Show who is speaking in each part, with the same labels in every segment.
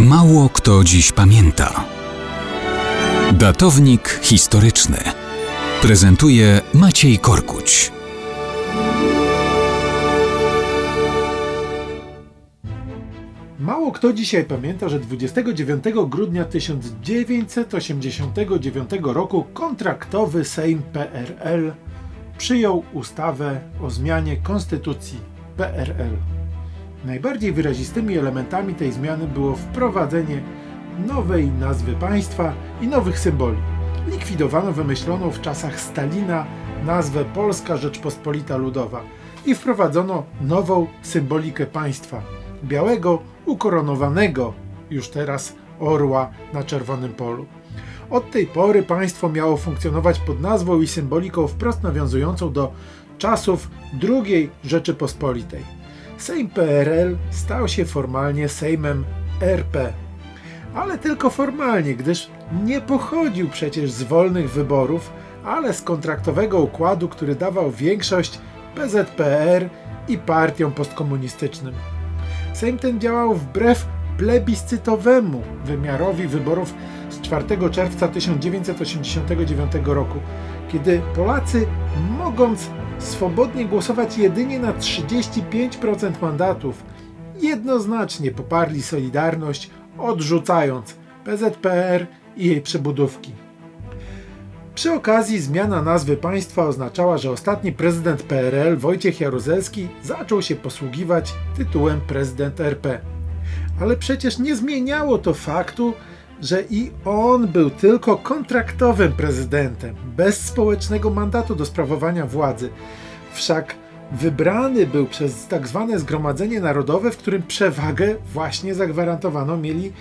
Speaker 1: Mało kto dziś pamięta. Datownik historyczny prezentuje Maciej Korkuć.
Speaker 2: Mało kto dzisiaj pamięta, że 29 grudnia 1989 roku kontraktowy Sejm PRL przyjął ustawę o zmianie konstytucji PRL. Najbardziej wyrazistymi elementami tej zmiany było wprowadzenie nowej nazwy państwa i nowych symboli. Likwidowano wymyśloną w czasach Stalina nazwę Polska Rzeczpospolita Ludowa i wprowadzono nową symbolikę państwa białego, ukoronowanego już teraz orła na czerwonym polu. Od tej pory państwo miało funkcjonować pod nazwą i symboliką wprost nawiązującą do czasów II Rzeczypospolitej. Sejm PRL stał się formalnie Sejmem RP. Ale tylko formalnie, gdyż nie pochodził przecież z wolnych wyborów, ale z kontraktowego układu, który dawał większość PZPR i partiom postkomunistycznym. Sejm ten działał wbrew plebiscytowemu wymiarowi wyborów 4 czerwca 1989 roku, kiedy Polacy, mogąc swobodnie głosować jedynie na 35% mandatów, jednoznacznie poparli Solidarność, odrzucając PZPR i jej przebudówki. Przy okazji zmiana nazwy państwa oznaczała, że ostatni prezydent PRL Wojciech Jaruzelski zaczął się posługiwać tytułem prezydent RP. Ale przecież nie zmieniało to faktu, że i on był tylko kontraktowym prezydentem, bez społecznego mandatu do sprawowania władzy. Wszak wybrany był przez tak zwane Zgromadzenie Narodowe, w którym przewagę właśnie zagwarantowano mieli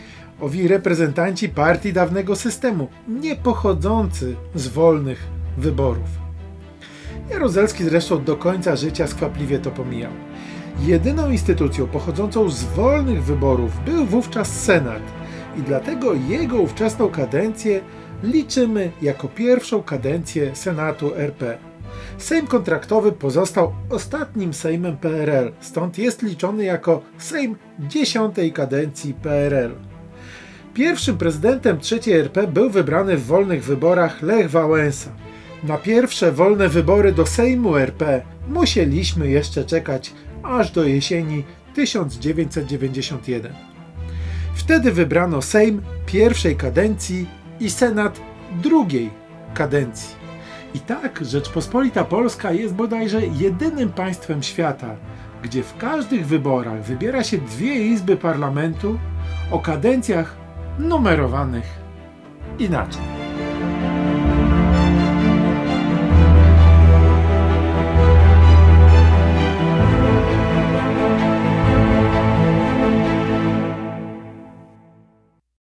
Speaker 2: owi reprezentanci partii dawnego systemu, nie pochodzący z wolnych wyborów. Jaruzelski zresztą do końca życia skwapliwie to pomijał. Jedyną instytucją pochodzącą z wolnych wyborów był wówczas Senat i dlatego jego ówczesną kadencję liczymy jako pierwszą kadencję Senatu RP. Sejm kontraktowy pozostał ostatnim Sejmem PRL, stąd jest liczony jako Sejm dziesiątej kadencji PRL. Pierwszym prezydentem III RP był wybrany w wolnych wyborach Lech Wałęsa. Na pierwsze wolne wybory do Sejmu RP musieliśmy jeszcze czekać aż do jesieni 1991. Wtedy wybrano Sejm pierwszej kadencji i Senat drugiej kadencji. I tak Rzeczpospolita Polska jest bodajże jedynym państwem świata, gdzie w każdych wyborach wybiera się dwie izby parlamentu o kadencjach numerowanych inaczej.